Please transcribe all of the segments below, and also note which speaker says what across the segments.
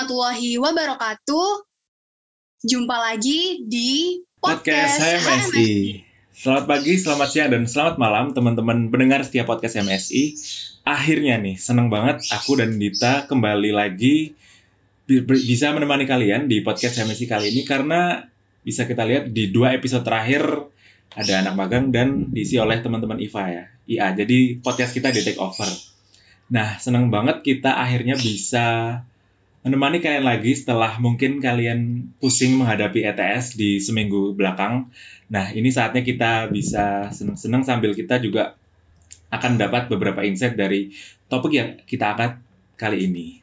Speaker 1: Warahmatullahi wabarakatuh. Jumpa lagi di
Speaker 2: podcast, podcast HMSI. Selamat pagi, selamat siang, dan selamat malam teman-teman pendengar setiap podcast MSI. Akhirnya nih, seneng banget aku dan Dita kembali lagi bisa menemani kalian di podcast MSI kali ini karena bisa kita lihat di dua episode terakhir ada anak magang dan diisi oleh teman-teman IVA ya, IA. Jadi podcast kita di take over. Nah, senang banget kita akhirnya bisa menemani kalian lagi setelah mungkin kalian pusing menghadapi ETS di seminggu belakang. Nah, ini saatnya kita bisa senang-senang sambil kita juga akan dapat beberapa insight dari topik yang kita angkat kali ini.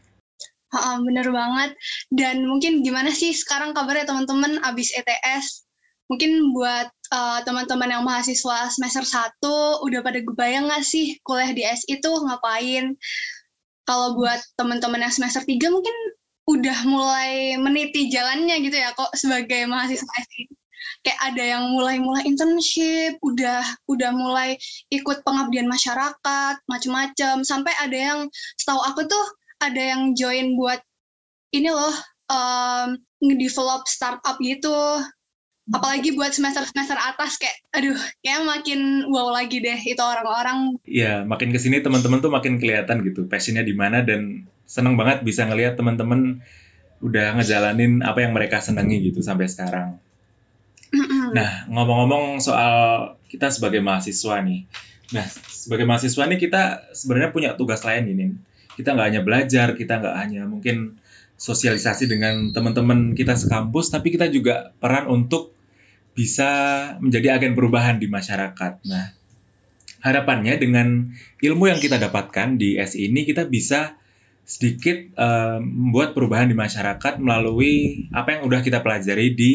Speaker 1: Ha, bener banget. Dan mungkin gimana sih sekarang kabarnya teman-teman abis ETS? Mungkin buat uh, teman-teman yang mahasiswa semester 1 udah pada kebayang nggak sih kuliah di SI itu ngapain? Kalau buat teman-teman yang semester 3 mungkin udah mulai meniti jalannya gitu ya kok sebagai mahasiswa SI. Kayak ada yang mulai-mulai internship, udah udah mulai ikut pengabdian masyarakat, macem-macem. Sampai ada yang setahu aku tuh ada yang join buat ini loh um, ngedevelop startup gitu apalagi buat semester-semester atas kayak aduh kayak makin wow lagi deh itu orang-orang.
Speaker 2: Ya makin ke sini teman-teman tuh makin kelihatan gitu passionnya di mana dan seneng banget bisa ngelihat teman-teman udah ngejalanin apa yang mereka senangi gitu sampai sekarang. Nah ngomong-ngomong soal kita sebagai mahasiswa nih. Nah sebagai mahasiswa nih kita sebenarnya punya tugas lain ini. Kita nggak hanya belajar kita nggak hanya mungkin sosialisasi dengan teman-teman kita sekampus tapi kita juga peran untuk bisa menjadi agen perubahan di masyarakat. Nah, harapannya dengan ilmu yang kita dapatkan di S ini kita bisa sedikit uh, membuat perubahan di masyarakat melalui apa yang udah kita pelajari di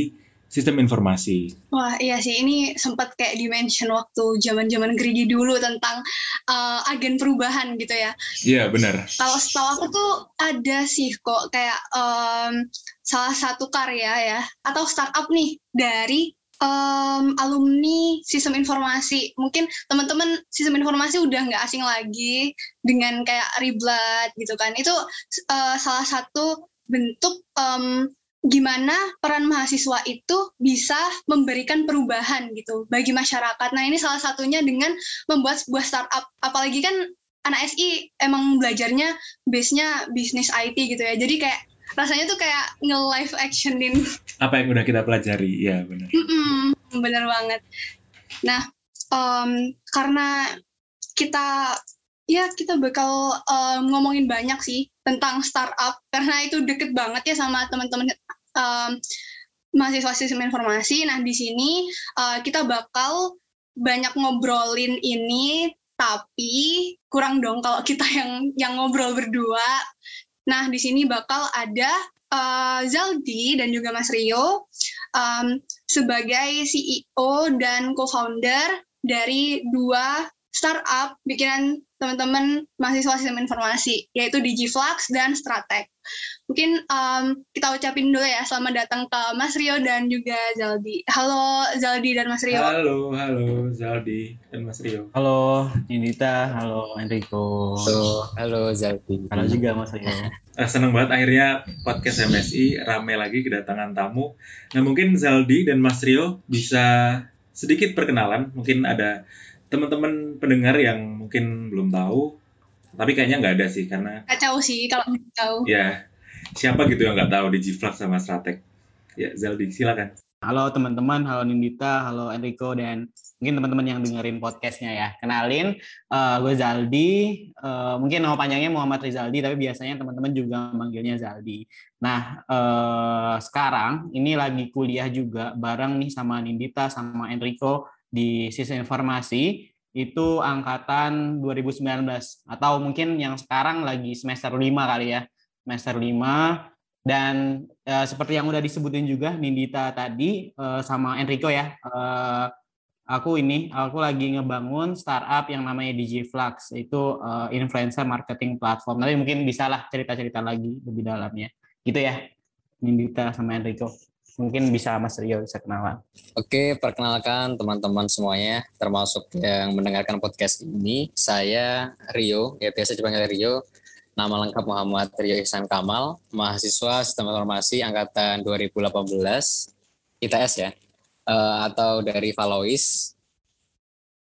Speaker 2: sistem informasi.
Speaker 1: Wah iya sih ini sempat kayak dimention waktu zaman-zaman gerigi dulu tentang uh, agen perubahan gitu ya.
Speaker 2: Iya benar.
Speaker 1: Kalau setahu aku tuh ada sih kok kayak um, salah satu karya ya atau startup nih dari um, alumni sistem informasi. Mungkin teman-teman sistem informasi udah nggak asing lagi dengan kayak riblat gitu kan. Itu uh, salah satu bentuk um, gimana peran mahasiswa itu bisa memberikan perubahan gitu bagi masyarakat. Nah ini salah satunya dengan membuat sebuah startup. Apalagi kan anak SI emang belajarnya base-nya bisnis IT gitu ya. Jadi kayak rasanya tuh kayak nge-live actionin
Speaker 2: apa yang udah kita pelajari? Ya benar.
Speaker 1: Bener banget. Nah um, karena kita ya kita bakal um, ngomongin banyak sih tentang startup karena itu deket banget ya sama teman-teman um, mahasiswa sistem informasi. Nah di sini uh, kita bakal banyak ngobrolin ini tapi kurang dong kalau kita yang yang ngobrol berdua Nah, di sini bakal ada uh, Zaldi dan juga Mas Rio um, sebagai CEO dan co-founder dari dua startup bikinan teman-teman mahasiswa sistem informasi, yaitu Digiflux dan Stratek. Mungkin um, kita ucapin dulu ya selamat datang ke Mas Rio dan juga Zaldi. Halo Zaldi dan Mas Rio.
Speaker 2: Halo, halo Zaldi dan Mas Rio.
Speaker 3: Halo Nindita, halo Enrico.
Speaker 4: Halo, halo Zaldi.
Speaker 3: Halo juga Mas Rio.
Speaker 2: Uh, senang banget akhirnya podcast MSI rame lagi kedatangan tamu. Nah mungkin Zaldi dan Mas Rio bisa sedikit perkenalan. Mungkin ada teman-teman pendengar yang mungkin belum tahu, tapi kayaknya nggak ada sih karena
Speaker 1: kacau sih kalau nggak tahu.
Speaker 2: Ya, siapa gitu yang nggak tahu di Gflux sama Stratek? Ya, Zeldi, silakan.
Speaker 3: Halo teman-teman, halo Nindita, halo Enrico, dan mungkin teman-teman yang dengerin podcastnya ya. Kenalin, uh, gue Zaldi, uh, mungkin nama panjangnya Muhammad Rizaldi, tapi biasanya teman-teman juga manggilnya Zaldi. Nah, uh, sekarang ini lagi kuliah juga bareng nih sama Nindita, sama Enrico, di sistem informasi itu angkatan 2019 atau mungkin yang sekarang lagi semester 5 kali ya semester 5 dan e, seperti yang udah disebutin juga Nindita tadi e, sama Enrico ya e, aku ini aku lagi ngebangun startup yang namanya DigiFlux. Itu e, influencer marketing platform. Nanti mungkin bisa lah cerita-cerita lagi lebih dalamnya. Gitu ya Nindita sama Enrico mungkin bisa Mas Rio bisa kenalan.
Speaker 4: Oke, perkenalkan teman-teman semuanya, termasuk yang mendengarkan podcast ini. Saya Rio, ya biasa dipanggil Rio. Nama lengkap Muhammad Rio Ihsan Kamal, mahasiswa Sistem Informasi angkatan 2018 ITS ya, uh, atau dari Valois.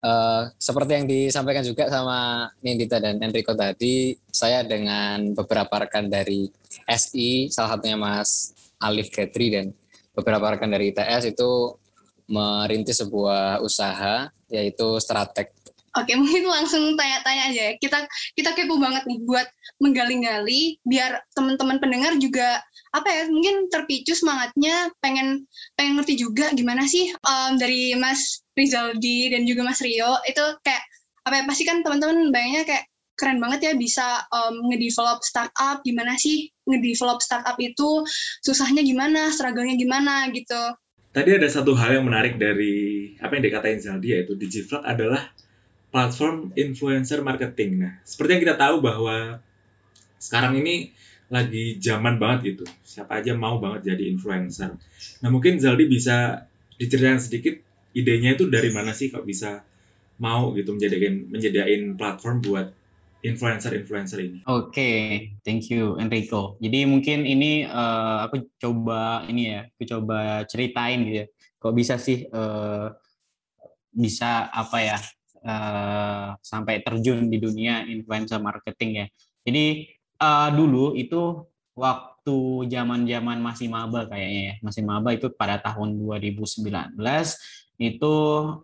Speaker 4: Uh, seperti yang disampaikan juga sama Nindita dan Enrico tadi, saya dengan beberapa rekan dari SI, salah satunya Mas Alif Getri dan beberapa rekan dari ITS itu merintis sebuah usaha yaitu Stratek
Speaker 1: Oke, mungkin langsung tanya-tanya aja ya. Kita kita kepo banget nih buat menggali-gali biar teman-teman pendengar juga apa ya mungkin terpicu semangatnya pengen pengen ngerti juga gimana sih um, dari Mas Rizaldi dan juga Mas Rio. Itu kayak apa ya pasti kan teman-teman bayangnya kayak keren banget ya bisa um, ngedevelop startup gimana sih ngedevelop startup itu susahnya gimana struggle-nya gimana gitu.
Speaker 2: Tadi ada satu hal yang menarik dari apa yang dikatain Zaldi yaitu DigiVlog adalah platform influencer marketing. Nah, seperti yang kita tahu bahwa sekarang ini lagi zaman banget gitu. Siapa aja mau banget jadi influencer. Nah, mungkin Zaldi bisa diceritakan sedikit idenya itu dari mana sih kok bisa mau gitu menjadikan menjadikan platform buat influencer-influencer ini.
Speaker 3: Oke, okay, thank you Enrico. Jadi mungkin ini uh, aku coba ini ya, aku coba ceritain gitu ya. Kok bisa sih uh, bisa apa ya uh, sampai terjun di dunia influencer marketing ya. Jadi uh, dulu itu waktu zaman-zaman masih maba kayaknya ya, masih maba itu pada tahun 2019 itu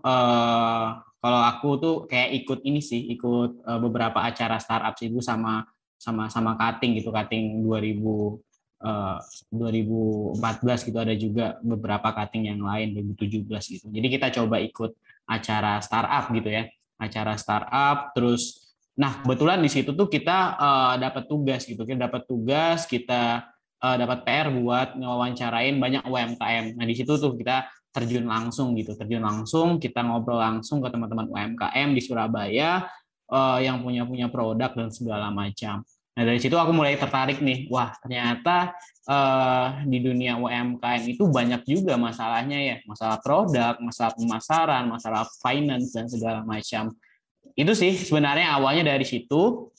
Speaker 3: uh, kalau aku tuh kayak ikut ini sih, ikut uh, beberapa acara startup itu sama sama sama cutting gitu, cutting 2000 uh, 2014 gitu ada juga beberapa cutting yang lain 2017 gitu. Jadi kita coba ikut acara startup gitu ya acara startup terus nah kebetulan di situ tuh kita uh, dapat tugas gitu kita dapat tugas kita uh, dapat PR buat ngewawancarain banyak UMKM nah di situ tuh kita terjun langsung gitu terjun langsung kita ngobrol langsung ke teman-teman UMKM di Surabaya uh, yang punya punya produk dan segala macam Nah dari situ aku mulai tertarik nih, wah ternyata uh, di dunia UMKM itu banyak juga masalahnya ya, masalah produk, masalah pemasaran, masalah finance dan segala macam. Itu sih sebenarnya awalnya dari situ.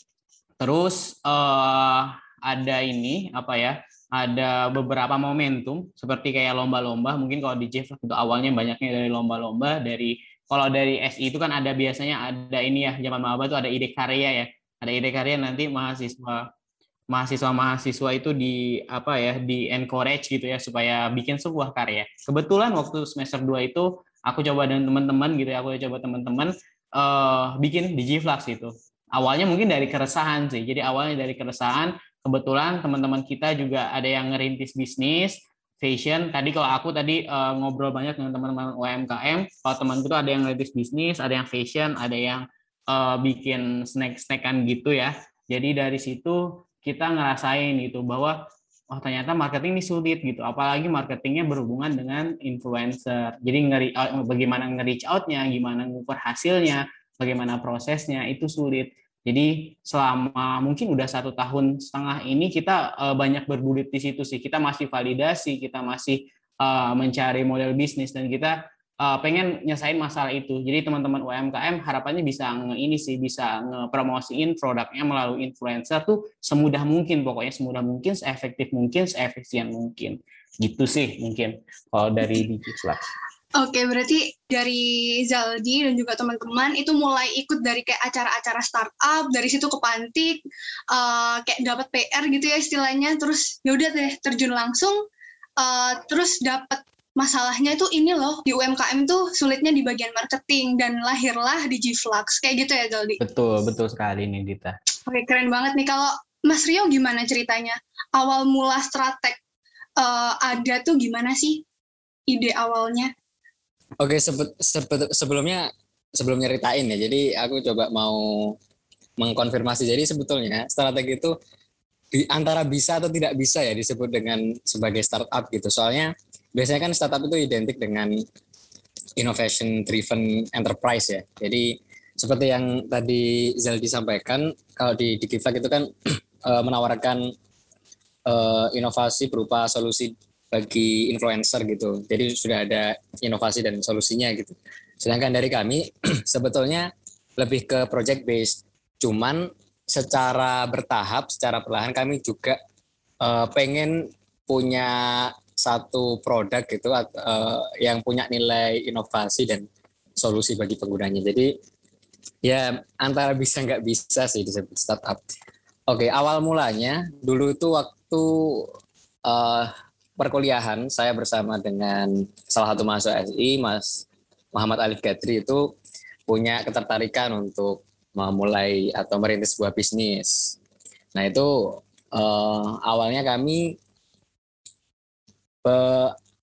Speaker 3: Terus uh, ada ini apa ya? Ada beberapa momentum seperti kayak lomba-lomba. Mungkin kalau di Jeff itu awalnya banyaknya dari lomba-lomba. Dari kalau dari SI itu kan ada biasanya ada ini ya zaman maba itu ada ide karya ya ada ide karya nanti mahasiswa mahasiswa mahasiswa itu di apa ya di encourage gitu ya supaya bikin sebuah karya kebetulan waktu semester 2 itu aku coba dan teman-teman gitu ya aku coba teman-teman uh, bikin di Gflux itu awalnya mungkin dari keresahan sih jadi awalnya dari keresahan kebetulan teman-teman kita juga ada yang ngerintis bisnis fashion tadi kalau aku tadi uh, ngobrol banyak dengan teman-teman UMKM kalau temanku tuh ada yang ngerintis bisnis ada yang fashion ada yang uh, bikin snack-snackan gitu ya. Jadi dari situ kita ngerasain gitu bahwa oh ternyata marketing ini sulit gitu. Apalagi marketingnya berhubungan dengan influencer. Jadi ngeri, uh, bagaimana nge-reach out-nya, gimana ngukur hasilnya, bagaimana prosesnya itu sulit. Jadi selama mungkin udah satu tahun setengah ini kita uh, banyak berbulit di situ sih. Kita masih validasi, kita masih uh, mencari model bisnis dan kita uh, pengen nyesain masalah itu. Jadi teman-teman UMKM harapannya bisa nge ini sih bisa ngepromosiin produknya melalui influencer tuh semudah mungkin pokoknya semudah mungkin, seefektif mungkin, seefisien mungkin. Gitu sih mungkin kalau dari Digiflux.
Speaker 1: Oke, berarti dari Zaldi dan juga teman-teman itu mulai ikut dari kayak acara-acara startup, dari situ ke Pantik, uh, kayak dapat PR gitu ya istilahnya, terus ya udah deh terjun langsung, uh, terus dapat masalahnya itu ini loh di UMKM tuh sulitnya di bagian marketing dan lahirlah di Gflux kayak gitu ya Zaldi.
Speaker 3: Betul betul sekali nih Dita.
Speaker 1: Oke keren banget nih kalau Mas Rio gimana ceritanya awal mula strateg uh, ada tuh gimana sih ide awalnya?
Speaker 4: Oke sebe sebe sebelumnya sebelum nyeritain ya jadi aku coba mau mengkonfirmasi jadi sebetulnya strategi itu di antara bisa atau tidak bisa ya disebut dengan sebagai startup gitu soalnya biasanya kan startup itu identik dengan innovation driven enterprise ya. Jadi seperti yang tadi Zeldi sampaikan, kalau di Digiflag itu kan uh, menawarkan uh, inovasi berupa solusi bagi influencer gitu. Jadi sudah ada inovasi dan solusinya gitu. Sedangkan dari kami sebetulnya lebih ke project based. Cuman secara bertahap, secara perlahan kami juga uh, pengen punya satu produk gitu uh, yang punya nilai inovasi dan solusi bagi penggunanya. Jadi ya antara bisa nggak bisa sih disebut startup. Oke, awal mulanya dulu itu waktu uh, perkuliahan saya bersama dengan salah satu mahasiswa SI, Mas Muhammad Alif Gadri itu punya ketertarikan untuk memulai atau merintis sebuah bisnis. Nah itu uh, awalnya kami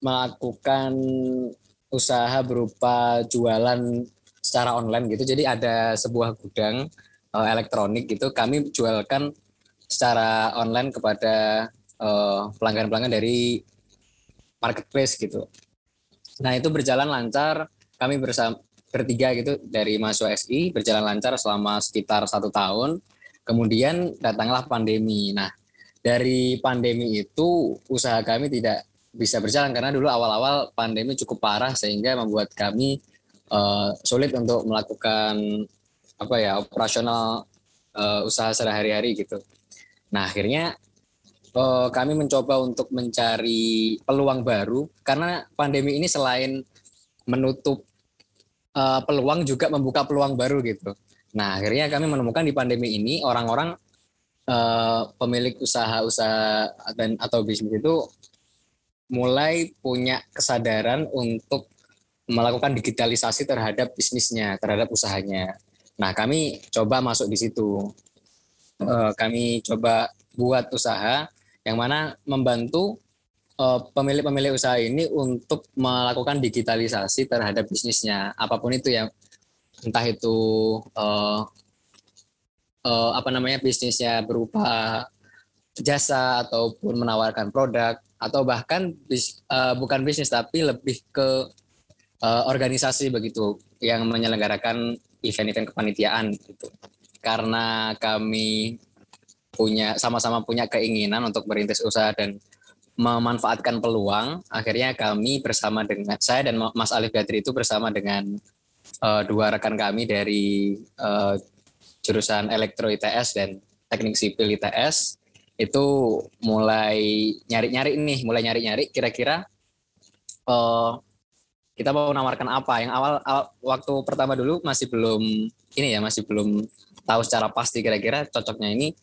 Speaker 4: melakukan usaha berupa jualan secara online gitu. Jadi ada sebuah gudang uh, elektronik gitu. Kami jualkan secara online kepada eh, pelanggan-pelanggan dari marketplace gitu. Nah itu berjalan lancar. Kami bersama bertiga gitu dari mahasiswa SI berjalan lancar selama sekitar satu tahun. Kemudian datanglah pandemi. Nah dari pandemi itu usaha kami tidak bisa berjalan karena dulu awal-awal pandemi cukup parah sehingga membuat kami uh, sulit untuk melakukan apa ya operasional uh, usaha sehari-hari gitu. Nah akhirnya uh, kami mencoba untuk mencari peluang baru karena pandemi ini selain menutup uh, peluang juga membuka peluang baru gitu. Nah akhirnya kami menemukan di pandemi ini orang-orang uh, pemilik usaha-usaha dan atau bisnis itu mulai punya kesadaran untuk melakukan digitalisasi terhadap bisnisnya, terhadap usahanya. Nah, kami coba masuk di situ. Kami coba buat usaha yang mana membantu uh, pemilik-pemilik usaha ini untuk melakukan digitalisasi terhadap bisnisnya, apa pun itu yang entah itu uh, uh, apa namanya bisnisnya berupa jasa ataupun menawarkan produk atau bahkan bis, uh, bukan bisnis tapi lebih ke uh, organisasi begitu yang menyelenggarakan event-event kepanitiaan gitu. Karena kami punya sama-sama punya keinginan untuk merintis usaha dan memanfaatkan peluang, akhirnya kami bersama dengan saya dan Mas Alif Gadri itu bersama dengan uh, dua rekan kami dari uh, jurusan Elektro ITS dan Teknik Sipil ITS itu mulai nyari-nyari nih, mulai nyari-nyari kira-kira uh, kita mau menawarkan apa. Yang awal, awal waktu pertama dulu masih belum ini ya, masih belum tahu secara pasti kira-kira cocoknya ini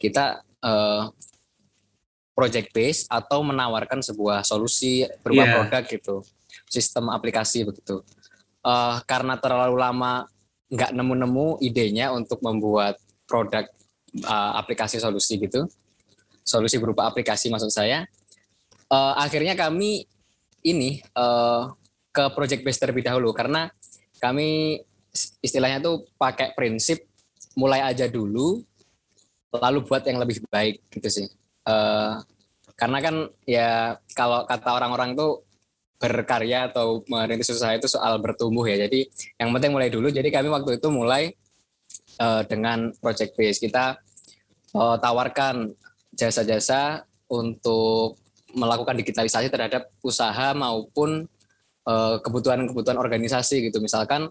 Speaker 4: kita uh, project base atau menawarkan sebuah solusi berupa yeah. produk gitu, sistem aplikasi begitu. Uh, karena terlalu lama nggak nemu-nemu idenya untuk membuat produk uh, aplikasi solusi gitu solusi berupa aplikasi maksud saya. Uh, akhirnya kami ini uh, ke project base terlebih dahulu karena kami istilahnya tuh pakai prinsip mulai aja dulu lalu buat yang lebih baik gitu sih. Uh, karena kan ya kalau kata orang-orang tuh berkarya atau merintis usaha itu soal bertumbuh ya. Jadi yang penting mulai dulu. Jadi kami waktu itu mulai uh, dengan project base kita uh, tawarkan jasa-jasa untuk melakukan digitalisasi terhadap usaha maupun kebutuhan-kebutuhan organisasi gitu. Misalkan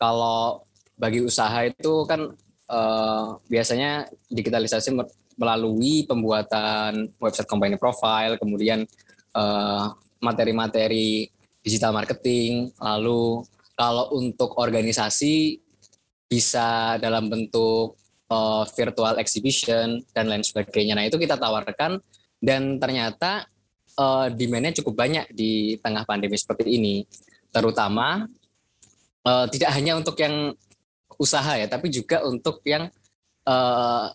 Speaker 4: kalau bagi usaha itu kan uh, biasanya digitalisasi melalui pembuatan website company profile, kemudian uh, materi-materi digital marketing, lalu kalau untuk organisasi bisa dalam bentuk uh, virtual exhibition dan lain sebagainya. Nah itu kita tawarkan dan ternyata uh, demand-nya cukup banyak di tengah pandemi seperti ini, terutama uh, tidak hanya untuk yang usaha ya, tapi juga untuk yang uh,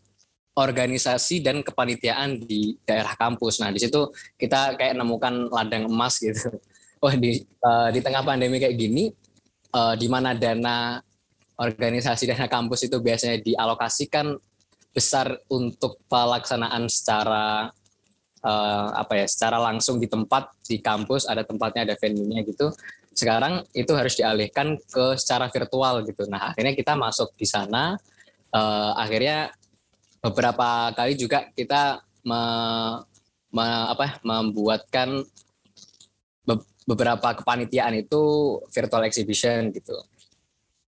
Speaker 4: organisasi dan kepanitiaan di daerah kampus. Nah di situ kita kayak nemukan ladang emas gitu. Wah di uh, di tengah pandemi kayak gini, uh, di mana dana organisasi dana kampus itu biasanya dialokasikan besar untuk pelaksanaan secara uh, apa ya secara langsung di tempat di kampus ada tempatnya ada venue-nya gitu sekarang itu harus dialihkan ke secara virtual gitu. Nah akhirnya kita masuk di sana uh, akhirnya beberapa kali juga kita me, me, apa membuatkan beberapa kepanitiaan itu virtual exhibition gitu.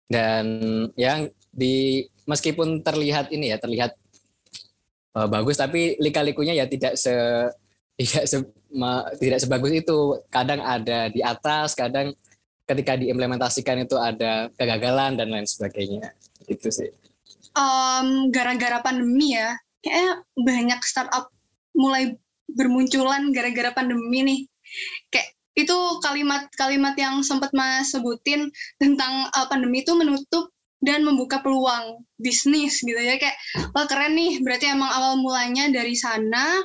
Speaker 4: Dan yang di meskipun terlihat ini ya terlihat uh, bagus tapi lika-likunya ya tidak se tidak se, tidak sebagus itu. Kadang ada di atas kadang ketika diimplementasikan itu ada kegagalan dan lain sebagainya. Itu sih.
Speaker 1: Um, gara-gara pandemi ya kayak banyak startup mulai bermunculan gara-gara pandemi nih. Kayak itu kalimat-kalimat yang sempat mas sebutin tentang uh, pandemi itu menutup dan membuka peluang bisnis gitu ya. Kayak wah keren nih berarti emang awal mulanya dari sana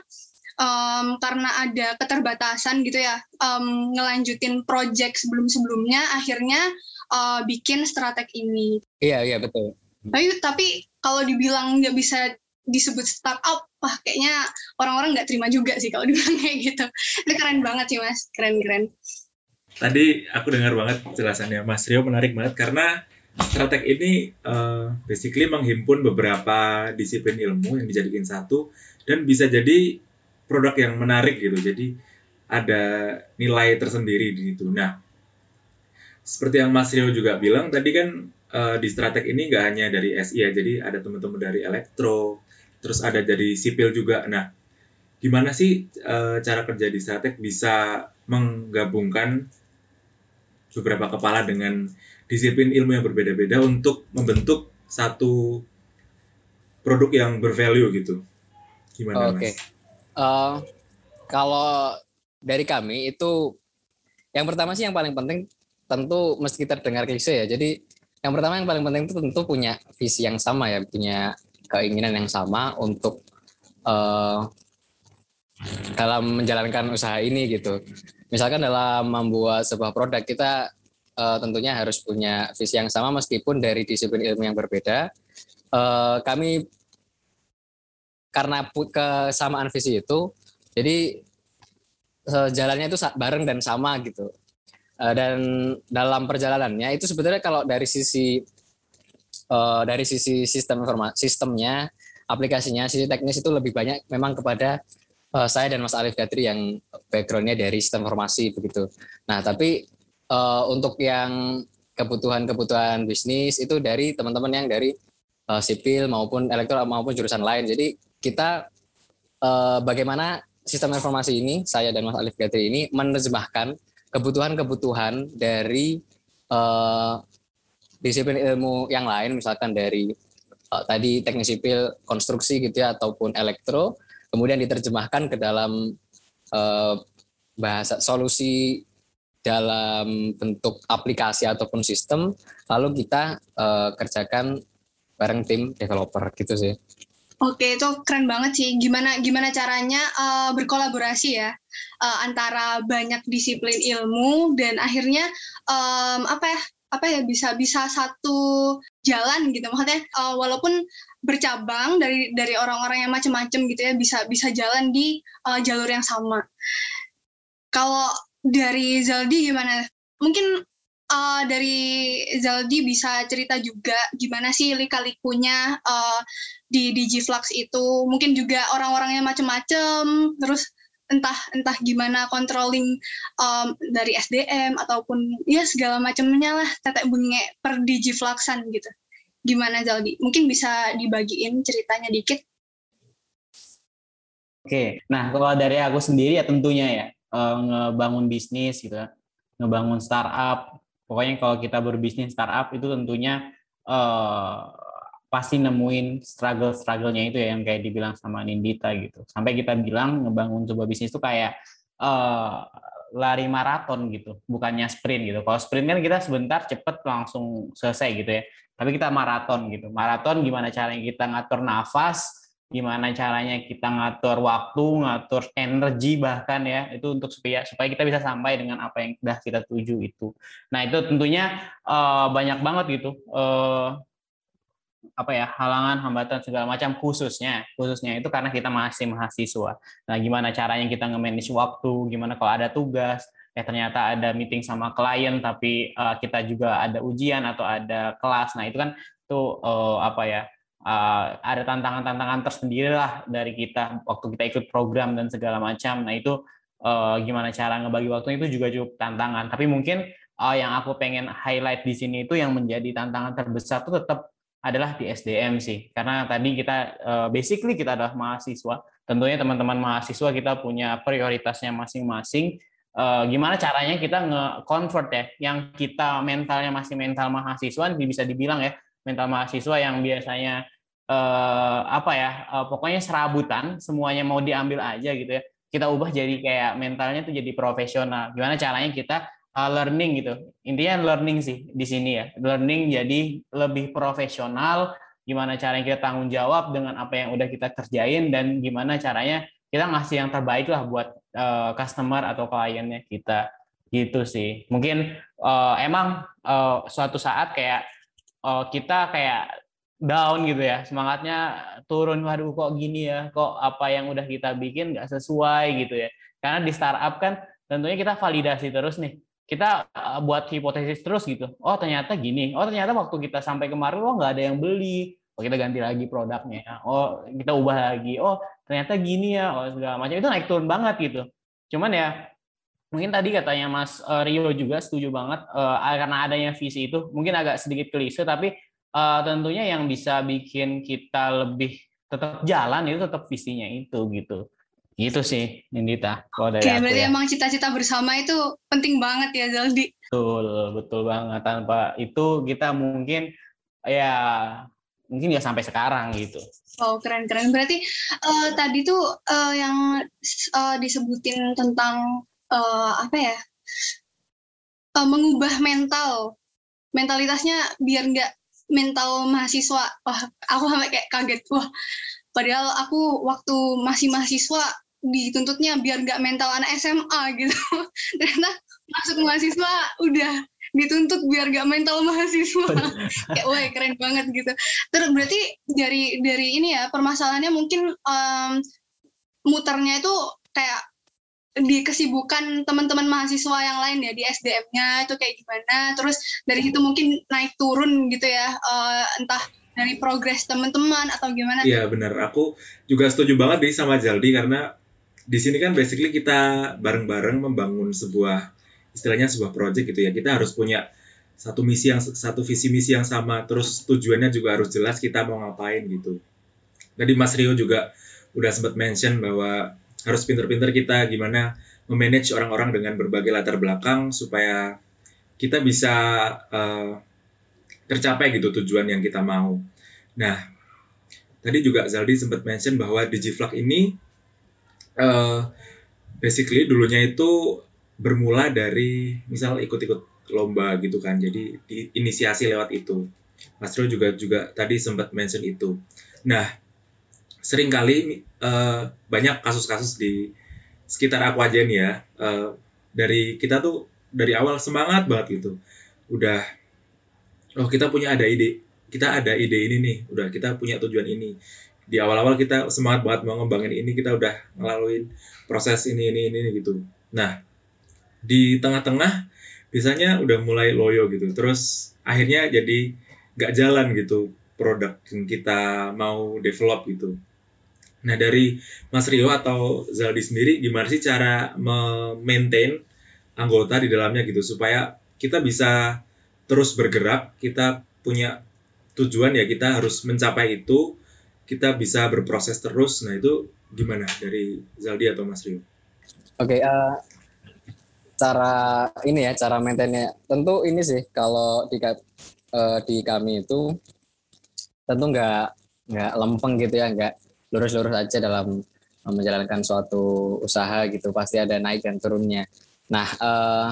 Speaker 1: um, karena ada keterbatasan gitu ya um, ngelanjutin project sebelum-sebelumnya akhirnya uh, bikin strategi ini.
Speaker 4: Iya iya betul.
Speaker 1: Tapi tapi kalau dibilang nggak bisa disebut startup, wah kayaknya orang-orang nggak terima juga sih kalau dibilang kayak gitu. Ini keren banget sih mas, keren-keren.
Speaker 2: Tadi aku dengar banget jelasannya Mas Rio menarik banget karena Stratek ini uh, basically menghimpun beberapa disiplin ilmu yang dijadikan satu dan bisa jadi produk yang menarik gitu. Jadi ada nilai tersendiri di situ. Nah, seperti yang Mas Rio juga bilang tadi kan uh, di Stratek ini nggak hanya dari SI ya, jadi ada teman-teman dari elektro, terus ada dari sipil juga. Nah, gimana sih uh, cara kerja di Stratek bisa menggabungkan beberapa kepala dengan disiplin ilmu yang berbeda-beda untuk membentuk satu produk yang bervalue gitu. Gimana.
Speaker 4: Okay. Uh, kalau dari kami itu yang pertama sih yang paling penting tentu mesti terdengar klise ya. Jadi yang pertama yang paling penting itu tentu punya visi yang sama ya, punya keinginan yang sama untuk uh, dalam menjalankan usaha ini gitu. Misalkan dalam membuat sebuah produk kita uh, tentunya harus punya visi yang sama meskipun dari disiplin ilmu yang berbeda. Uh, kami karena kesamaan visi itu, jadi uh, jalannya itu bareng dan sama gitu. Uh, dan dalam perjalanannya itu sebetulnya kalau dari sisi uh, dari sisi sistem informasi sistemnya, aplikasinya, sisi teknis itu lebih banyak memang kepada saya dan Mas Alif Gatri yang backgroundnya dari sistem informasi begitu. Nah tapi untuk yang kebutuhan-kebutuhan bisnis itu dari teman-teman yang dari sipil maupun elektro maupun jurusan lain. Jadi kita uh, bagaimana sistem informasi ini saya dan Mas Alif Gatri ini menerjemahkan kebutuhan-kebutuhan dari uh, disiplin ilmu yang lain misalkan dari uh, tadi teknik sipil konstruksi gitu ya ataupun elektro kemudian diterjemahkan ke dalam uh, bahasa solusi dalam bentuk aplikasi ataupun sistem lalu kita uh, kerjakan bareng tim developer gitu sih.
Speaker 1: Oke, itu keren banget sih. Gimana gimana caranya uh, berkolaborasi ya uh, antara banyak disiplin ilmu dan akhirnya um, apa ya apa ya bisa bisa satu jalan gitu. Maksudnya uh, walaupun bercabang dari dari orang-orang yang macam-macam gitu ya bisa bisa jalan di uh, jalur yang sama. Kalau dari Zaldi gimana? Mungkin uh, dari Zaldi bisa cerita juga gimana sih lika-likunya uh, di Digiflux itu. Mungkin juga orang-orangnya macem-macem, terus entah entah gimana controlling um, dari SDM ataupun ya segala macamnya lah tetek bunge per Digifluxan gitu. Gimana Zaldi? Mungkin bisa dibagiin ceritanya dikit.
Speaker 3: Oke, nah kalau dari aku sendiri ya tentunya ya ngebangun bisnis gitu ngebangun startup. Pokoknya kalau kita berbisnis startup itu tentunya uh, pasti nemuin struggle-strugglenya itu ya yang kayak dibilang sama Nindita gitu. Sampai kita bilang ngebangun sebuah bisnis itu kayak uh, lari maraton gitu, bukannya sprint gitu. Kalau sprint kan kita sebentar cepet langsung selesai gitu ya. Tapi kita maraton gitu. Maraton gimana caranya kita ngatur nafas, gimana caranya kita ngatur waktu, ngatur energi bahkan ya itu untuk supaya supaya kita bisa sampai dengan apa yang sudah kita tuju itu. Nah itu tentunya uh, banyak banget gitu uh, apa ya halangan, hambatan segala macam khususnya khususnya itu karena kita masih mahasiswa. Nah gimana caranya kita nge-manage waktu, gimana kalau ada tugas, eh ternyata ada meeting sama klien tapi uh, kita juga ada ujian atau ada kelas. Nah itu kan tuh uh, apa ya uh, ada tantangan-tantangan tersendiri lah dari kita waktu kita ikut program dan segala macam. Nah itu uh, gimana cara ngebagi waktu itu juga cukup tantangan. Tapi mungkin uh, yang aku pengen highlight di sini itu yang menjadi tantangan terbesar itu tetap adalah di SDM sih. Karena tadi kita uh, basically kita adalah mahasiswa. Tentunya teman-teman mahasiswa kita punya prioritasnya masing-masing. Uh, gimana caranya kita nge-convert ya, yang kita mentalnya masih mental mahasiswa, bisa dibilang ya, mental mahasiswa yang biasanya uh, apa ya, uh, pokoknya serabutan, semuanya mau diambil aja gitu ya. Kita ubah jadi kayak mentalnya tuh jadi profesional. Gimana caranya kita uh, learning gitu. Intinya learning sih di sini ya. Learning jadi lebih profesional, gimana caranya kita tanggung jawab dengan apa yang udah kita kerjain dan gimana caranya kita ngasih yang terbaik lah buat uh, customer atau kliennya kita gitu sih. Mungkin uh, emang uh, suatu saat kayak uh, kita kayak down gitu ya semangatnya turun waduh kok gini ya kok apa yang udah kita bikin nggak sesuai gitu ya karena di startup kan tentunya kita validasi terus nih kita uh, buat hipotesis terus gitu. Oh ternyata gini. Oh ternyata waktu kita sampai kemarin oh nggak ada yang beli. Oh kita ganti lagi produknya. Oh kita ubah lagi. Oh ternyata gini ya. Oh segala macam itu naik turun banget gitu. Cuman ya mungkin tadi katanya Mas uh, Rio juga setuju banget uh, karena adanya visi itu mungkin agak sedikit klise tapi uh, tentunya yang bisa bikin kita lebih tetap jalan itu tetap visinya itu gitu Gitu sih, Nindita.
Speaker 1: Oke, okay, berarti ya. emang cita-cita bersama itu penting banget ya, Zaldi.
Speaker 3: Betul, betul banget. Tanpa itu kita mungkin ya mungkin ya sampai sekarang gitu.
Speaker 1: Oh, keren-keren. Berarti uh, tadi tuh uh, yang uh, disebutin tentang uh, apa ya? Uh, mengubah mental. Mentalitasnya biar nggak mental mahasiswa. Wah, aku sampai kayak kaget. Wah, padahal aku waktu masih mahasiswa dituntutnya biar nggak mental anak SMA gitu ternyata masuk mahasiswa udah dituntut biar gak mental mahasiswa kayak wah keren banget gitu terus berarti dari dari ini ya permasalahannya mungkin um, muternya itu kayak di kesibukan teman-teman mahasiswa yang lain ya di SDM-nya itu kayak gimana terus dari situ mungkin naik turun gitu ya uh, entah dari progres teman-teman atau gimana
Speaker 2: Iya benar aku juga setuju banget deh sama Jaldi karena di sini kan basically kita bareng-bareng membangun sebuah istilahnya sebuah project gitu ya. Kita harus punya satu misi yang satu visi misi yang sama, terus tujuannya juga harus jelas kita mau ngapain gitu. Tadi Mas Rio juga udah sempat mention bahwa harus pinter-pinter kita gimana memanage orang-orang dengan berbagai latar belakang supaya kita bisa uh, tercapai gitu tujuan yang kita mau. Nah, tadi juga Zaldi sempat mention bahwa Digiflag ini uh, basically dulunya itu bermula dari misal ikut-ikut lomba gitu kan jadi diinisiasi lewat itu Mas Ro juga juga tadi sempat mention itu nah sering kali uh, banyak kasus-kasus di sekitar aku aja nih ya. Uh, dari kita tuh dari awal semangat banget gitu. Udah oh kita punya ada ide. Kita ada ide ini nih. Udah kita punya tujuan ini. Di awal-awal kita semangat banget mau ngembangin ini kita udah ngelaluin proses ini ini ini gitu. Nah di tengah-tengah biasanya udah mulai loyo gitu. Terus akhirnya jadi nggak jalan gitu produk yang kita mau develop gitu nah dari Mas Rio atau Zaldi sendiri gimana sih cara maintain anggota di dalamnya gitu supaya kita bisa terus bergerak kita punya tujuan ya kita harus mencapai itu kita bisa berproses terus. Nah itu gimana dari Zaldi atau Mas Rio?
Speaker 4: Oke, okay, uh, eh, cara ini ya cara maintainnya tentu ini sih kalau di uh, di kami itu tentu nggak nggak lempeng gitu ya, nggak lurus-lurus aja dalam menjalankan suatu usaha gitu pasti ada naik dan turunnya. Nah, uh,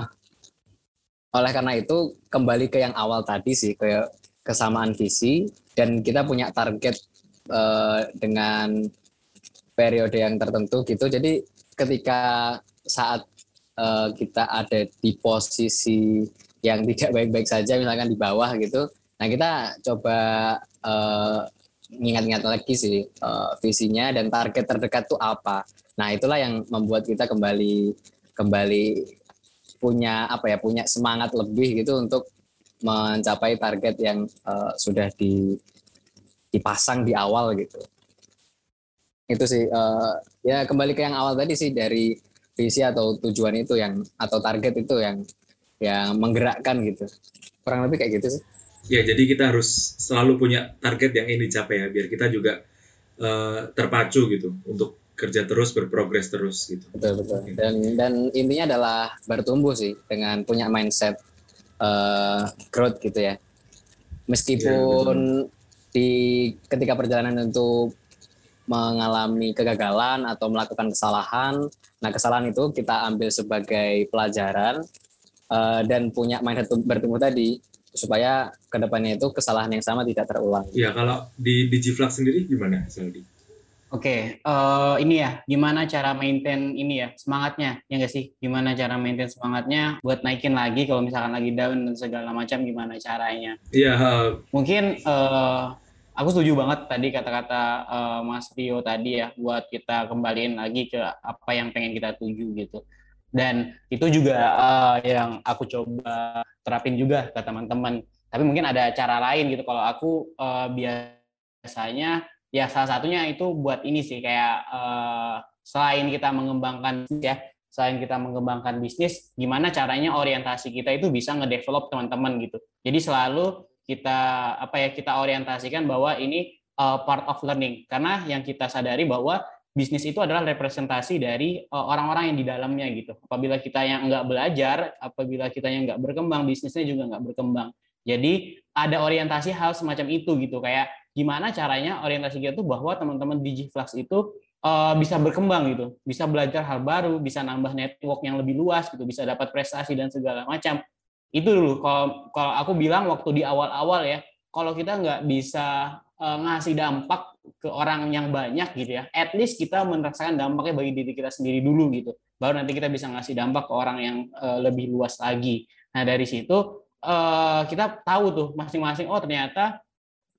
Speaker 4: oleh karena itu kembali ke yang awal tadi sih ke kesamaan visi dan kita punya target uh, dengan periode yang tertentu gitu. Jadi ketika saat uh, kita ada di posisi yang tidak baik-baik saja, misalkan di bawah gitu, nah kita coba uh, ingat-ingat lagi sih uh, visinya dan target terdekat tuh apa. Nah itulah yang membuat kita kembali kembali punya apa ya punya semangat lebih gitu untuk mencapai target yang uh, sudah di dipasang di awal gitu. Itu sih uh, ya kembali ke yang awal tadi sih dari visi atau tujuan itu yang atau target itu yang yang menggerakkan gitu. Kurang lebih kayak gitu sih
Speaker 2: Ya, jadi kita harus selalu punya target yang ingin dicapai ya, biar kita juga uh, terpacu gitu untuk kerja terus, berprogres terus gitu.
Speaker 4: Betul betul. Dan dan intinya adalah bertumbuh sih dengan punya mindset uh, growth gitu ya. Meskipun ya, di ketika perjalanan untuk mengalami kegagalan atau melakukan kesalahan, nah kesalahan itu kita ambil sebagai pelajaran uh, dan punya mindset bertumbuh tadi supaya ke depannya itu kesalahan yang sama tidak terulang.
Speaker 2: Iya, kalau di Digiflux sendiri gimana, Saldi?
Speaker 3: Oke, okay, uh, eh, ini ya, gimana cara maintain ini ya, semangatnya, ya nggak sih? Gimana cara maintain semangatnya buat naikin lagi kalau misalkan lagi down dan segala macam, gimana caranya?
Speaker 2: Iya. Uh...
Speaker 3: Mungkin uh, aku setuju banget tadi kata-kata uh, Mas Rio tadi ya, buat kita kembaliin lagi ke apa yang pengen kita tuju gitu dan itu juga uh, yang aku coba terapin juga ke teman-teman. Tapi mungkin ada cara lain gitu. Kalau aku uh, biasanya ya salah satunya itu buat ini sih. Kayak uh, selain kita mengembangkan ya selain kita mengembangkan bisnis gimana caranya orientasi kita itu bisa ngedevelop teman-teman gitu. Jadi selalu kita apa ya kita orientasikan bahwa ini uh, part of learning. Karena yang kita sadari bahwa bisnis itu adalah representasi dari eh, orang-orang yang di dalamnya gitu. Apabila kita yang nggak belajar, apabila kita yang nggak berkembang, bisnisnya juga nggak berkembang. Jadi ada orientasi hal semacam itu gitu. Kayak gimana caranya orientasi kita tuh bahwa teman-teman Digiflux itu uh, bisa berkembang gitu, bisa belajar hal baru, bisa nambah network yang lebih luas gitu, bisa dapat prestasi dan segala macam. Itu dulu kalau kalau aku bilang waktu di awal-awal ya, kalau kita nggak bisa uh, ngasih dampak ke orang yang banyak gitu ya, at least kita merasakan dampaknya bagi diri kita sendiri dulu gitu. Baru nanti kita bisa ngasih dampak ke orang yang uh, lebih luas lagi. Nah dari situ uh, kita tahu tuh masing-masing oh ternyata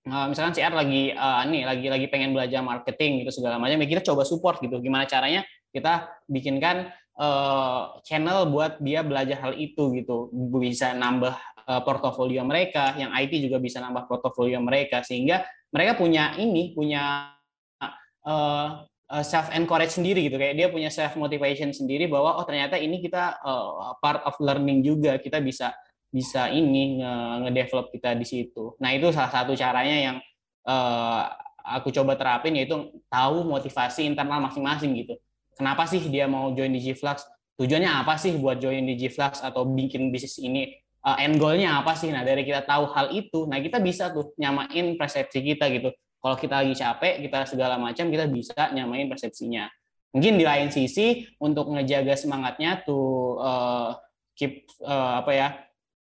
Speaker 3: uh, misalkan CR lagi uh, nih lagi lagi pengen belajar marketing gitu segala macam, ya kita coba support gitu. Gimana caranya kita bikinkan uh, channel buat dia belajar hal itu gitu, bisa nambah portofolio mereka, yang IT juga bisa nambah portofolio mereka sehingga mereka punya ini punya uh, self encourage sendiri gitu kayak dia punya self motivation sendiri bahwa oh ternyata ini kita uh, part of learning juga kita bisa bisa ini nge-develop kita di situ. Nah itu salah satu caranya yang uh, aku coba terapin yaitu tahu motivasi internal masing-masing gitu. Kenapa sih dia mau join di Gflux? Tujuannya apa sih buat join di Gflux atau bikin bisnis ini? Uh, end goalnya apa sih? Nah dari kita tahu hal itu, nah kita bisa tuh nyamain persepsi kita gitu. Kalau kita lagi capek, kita segala macam, kita bisa nyamain persepsinya. Mungkin di lain sisi untuk ngejaga semangatnya tuh uh, keep uh, apa ya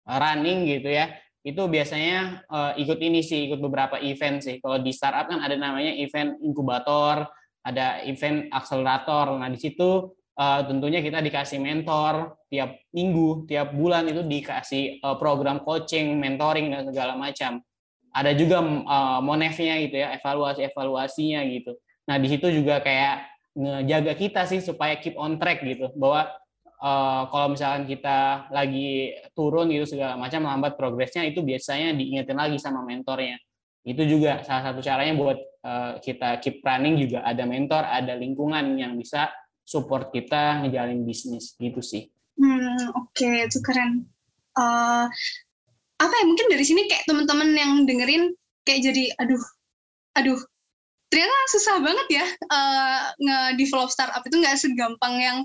Speaker 3: running gitu ya. Itu biasanya uh, ikut ini sih, ikut beberapa event sih. Kalau di startup kan ada namanya event inkubator, ada event akselerator. Nah di situ uh, tentunya kita dikasih mentor tiap minggu, tiap bulan itu dikasih uh, program coaching, mentoring dan segala macam. Ada juga uh, monefnya gitu ya, evaluasi-evaluasinya gitu. Nah, di situ juga kayak ngejaga kita sih supaya keep on track gitu, bahwa uh, kalau misalkan kita lagi turun gitu segala macam lambat progresnya itu biasanya diingetin lagi sama mentornya. Itu juga salah satu caranya buat uh, kita keep running juga ada mentor, ada lingkungan yang bisa support kita ngejalin bisnis gitu sih.
Speaker 1: Hmm, oke, okay. itu keren. Uh, apa ya mungkin dari sini kayak teman-teman yang dengerin kayak jadi aduh, aduh, ternyata susah banget ya uh, nge-develop startup itu nggak segampang yang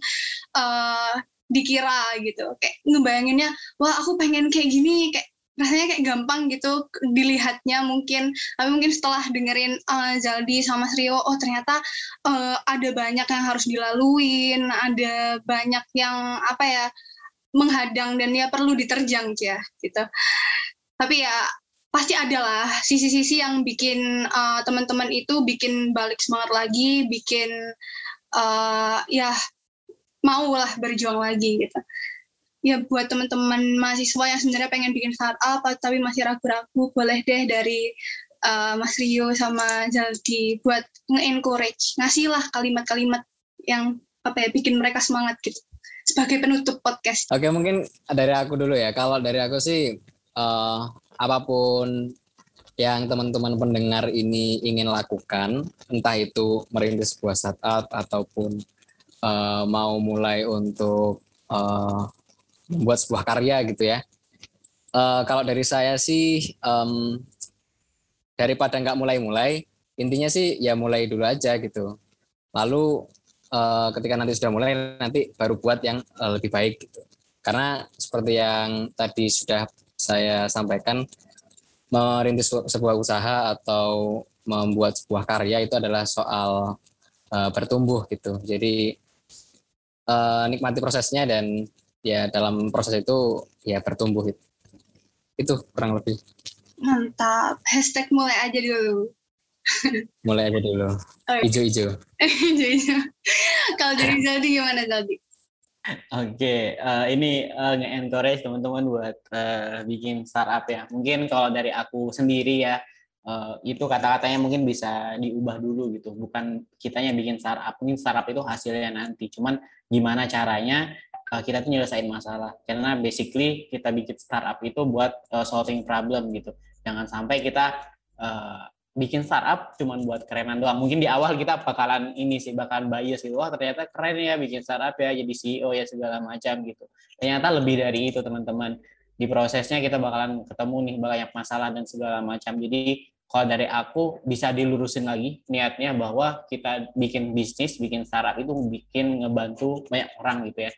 Speaker 1: uh, dikira gitu. Kayak ngebayanginnya, wah aku pengen kayak gini, kayak rasanya kayak gampang gitu dilihatnya mungkin. Tapi mungkin setelah dengerin uh, Zaldi sama Rio oh ternyata uh, ada banyak yang harus dilaluin ada banyak yang apa ya menghadang dan ya perlu diterjang ya gitu. Tapi ya pasti adalah sisi-sisi yang bikin uh, teman-teman itu bikin balik semangat lagi bikin uh, ya mau lah berjuang lagi gitu ya buat teman-teman mahasiswa yang sebenarnya pengen bikin startup tapi masih ragu-ragu boleh deh dari uh, Mas Rio sama Jaldi buat nge-encourage ngasih lah kalimat-kalimat yang apa ya bikin mereka semangat gitu sebagai penutup podcast.
Speaker 4: Oke mungkin dari aku dulu ya kalau dari aku sih uh, apa pun yang teman-teman pendengar ini ingin lakukan entah itu merintis sebuah startup ataupun uh, mau mulai untuk uh, membuat sebuah karya gitu ya. Uh, kalau dari saya sih um, daripada nggak mulai-mulai, intinya sih ya mulai dulu aja gitu. Lalu uh, ketika nanti sudah mulai, nanti baru buat yang uh, lebih baik gitu. Karena seperti yang tadi sudah saya sampaikan, merintis sebuah usaha atau membuat sebuah karya itu adalah soal uh, bertumbuh gitu. Jadi uh, nikmati prosesnya dan ya dalam proses itu ya bertumbuh itu. Itu kurang lebih.
Speaker 1: Mantap. Hashtag mulai aja dulu.
Speaker 4: mulai aja dulu. Ijo-ijo.
Speaker 1: Ijo-ijo. Kalau dari Zaldi gimana Zaldi?
Speaker 3: Oke, okay, uh, eh, ini uh, nge-encourage teman-teman buat uh, bikin startup ya. Mungkin kalau dari aku sendiri ya, uh, itu kata-katanya mungkin bisa diubah dulu gitu. Bukan kitanya bikin startup, mungkin startup itu hasilnya nanti. Cuman gimana caranya uh, kita tuh nyelesain masalah. Karena basically kita bikin startup itu buat uh, solving problem gitu. Jangan sampai kita uh, bikin startup cuman buat kerenan doang. Mungkin di awal kita bakalan ini sih bakalan bias gitu. Wah, ternyata keren ya bikin startup ya jadi CEO ya segala macam gitu. Ternyata lebih dari itu, teman-teman. Di prosesnya kita bakalan ketemu nih banyak masalah dan segala macam. Jadi kalau dari aku bisa dilurusin lagi niatnya bahwa kita bikin bisnis, bikin startup itu bikin ngebantu banyak orang gitu ya.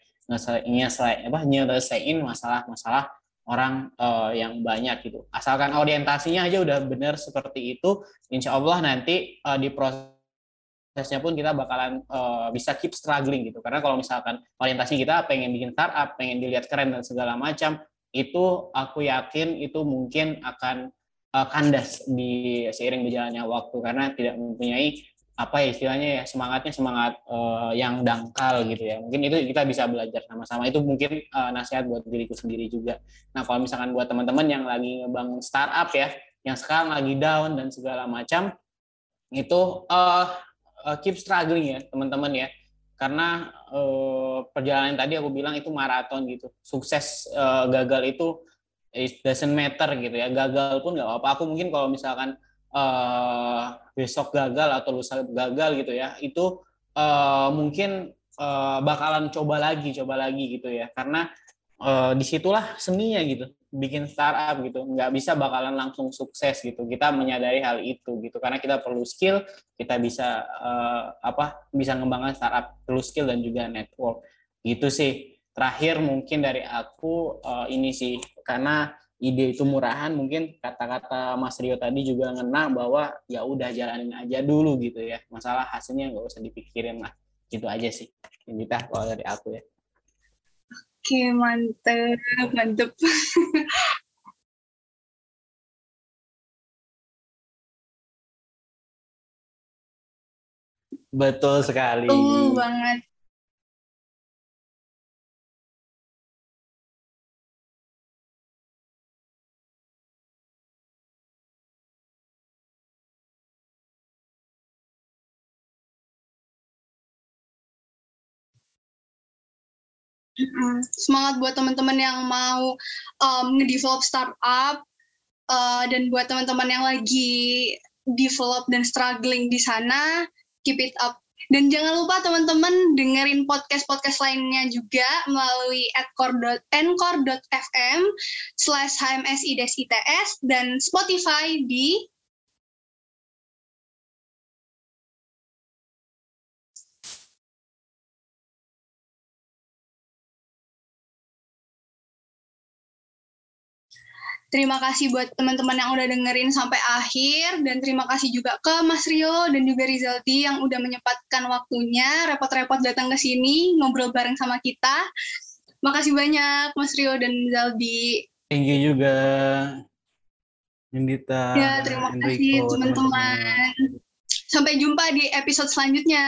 Speaker 3: Nyelesain apa nyelesain masalah-masalah orang uh, yang banyak gitu. Asalkan orientasinya aja udah benar seperti itu, insya Allah nanti uh, di prosesnya pun kita bakalan uh, bisa keep struggling gitu. Karena kalau misalkan orientasi kita pengen bikin startup, pengen dilihat keren dan segala macam, itu aku yakin itu mungkin akan uh, kandas di seiring berjalannya waktu karena tidak mempunyai apa ya istilahnya ya semangatnya semangat uh, yang dangkal gitu ya. Mungkin itu kita bisa belajar sama-sama. Itu mungkin uh, nasihat buat diriku sendiri juga. Nah kalau misalkan buat teman-teman yang lagi ngebangun startup ya yang sekarang lagi down dan segala macam itu uh, uh, keep struggling ya teman-teman ya. Karena uh, perjalanan tadi aku bilang itu maraton gitu. Sukses uh, gagal itu it doesn't matter gitu ya. Gagal pun nggak apa-apa. Aku mungkin kalau misalkan uh, besok gagal atau lusa gagal gitu ya itu uh, mungkin uh, bakalan coba lagi coba lagi gitu ya. Karena uh, di situlah seninya gitu bikin startup gitu. Nggak bisa bakalan langsung sukses gitu. Kita menyadari hal itu gitu. Karena kita perlu skill kita bisa uh, apa bisa ngembangkan startup. Perlu skill dan juga network. Gitu sih. Terakhir mungkin dari aku uh, ini sih. Karena ide itu murahan mungkin kata-kata Mas Rio tadi juga ngena bahwa ya udah jalanin aja dulu gitu ya. Masalah hasilnya nggak usah dipikirin lah. Gitu aja sih kita kalau dari aku ya.
Speaker 1: Oke mantep mantep.
Speaker 3: Betul sekali.
Speaker 1: Betul banget Semangat buat teman-teman yang mau um, nge-develop startup uh, dan buat teman-teman yang lagi develop dan struggling di sana, keep it up. Dan jangan lupa teman-teman dengerin podcast-podcast lainnya juga melalui anchor.fm slash hmsi-its dan Spotify di Terima kasih buat teman-teman yang udah dengerin sampai akhir dan terima kasih juga ke Mas Rio dan juga Rizaldi yang udah menyempatkan waktunya repot-repot datang ke sini ngobrol bareng sama kita. Makasih banyak Mas Rio dan Rizaldi.
Speaker 3: Thank you juga. Indita.
Speaker 1: Ya, terima kasih teman-teman. Sampai jumpa di episode selanjutnya.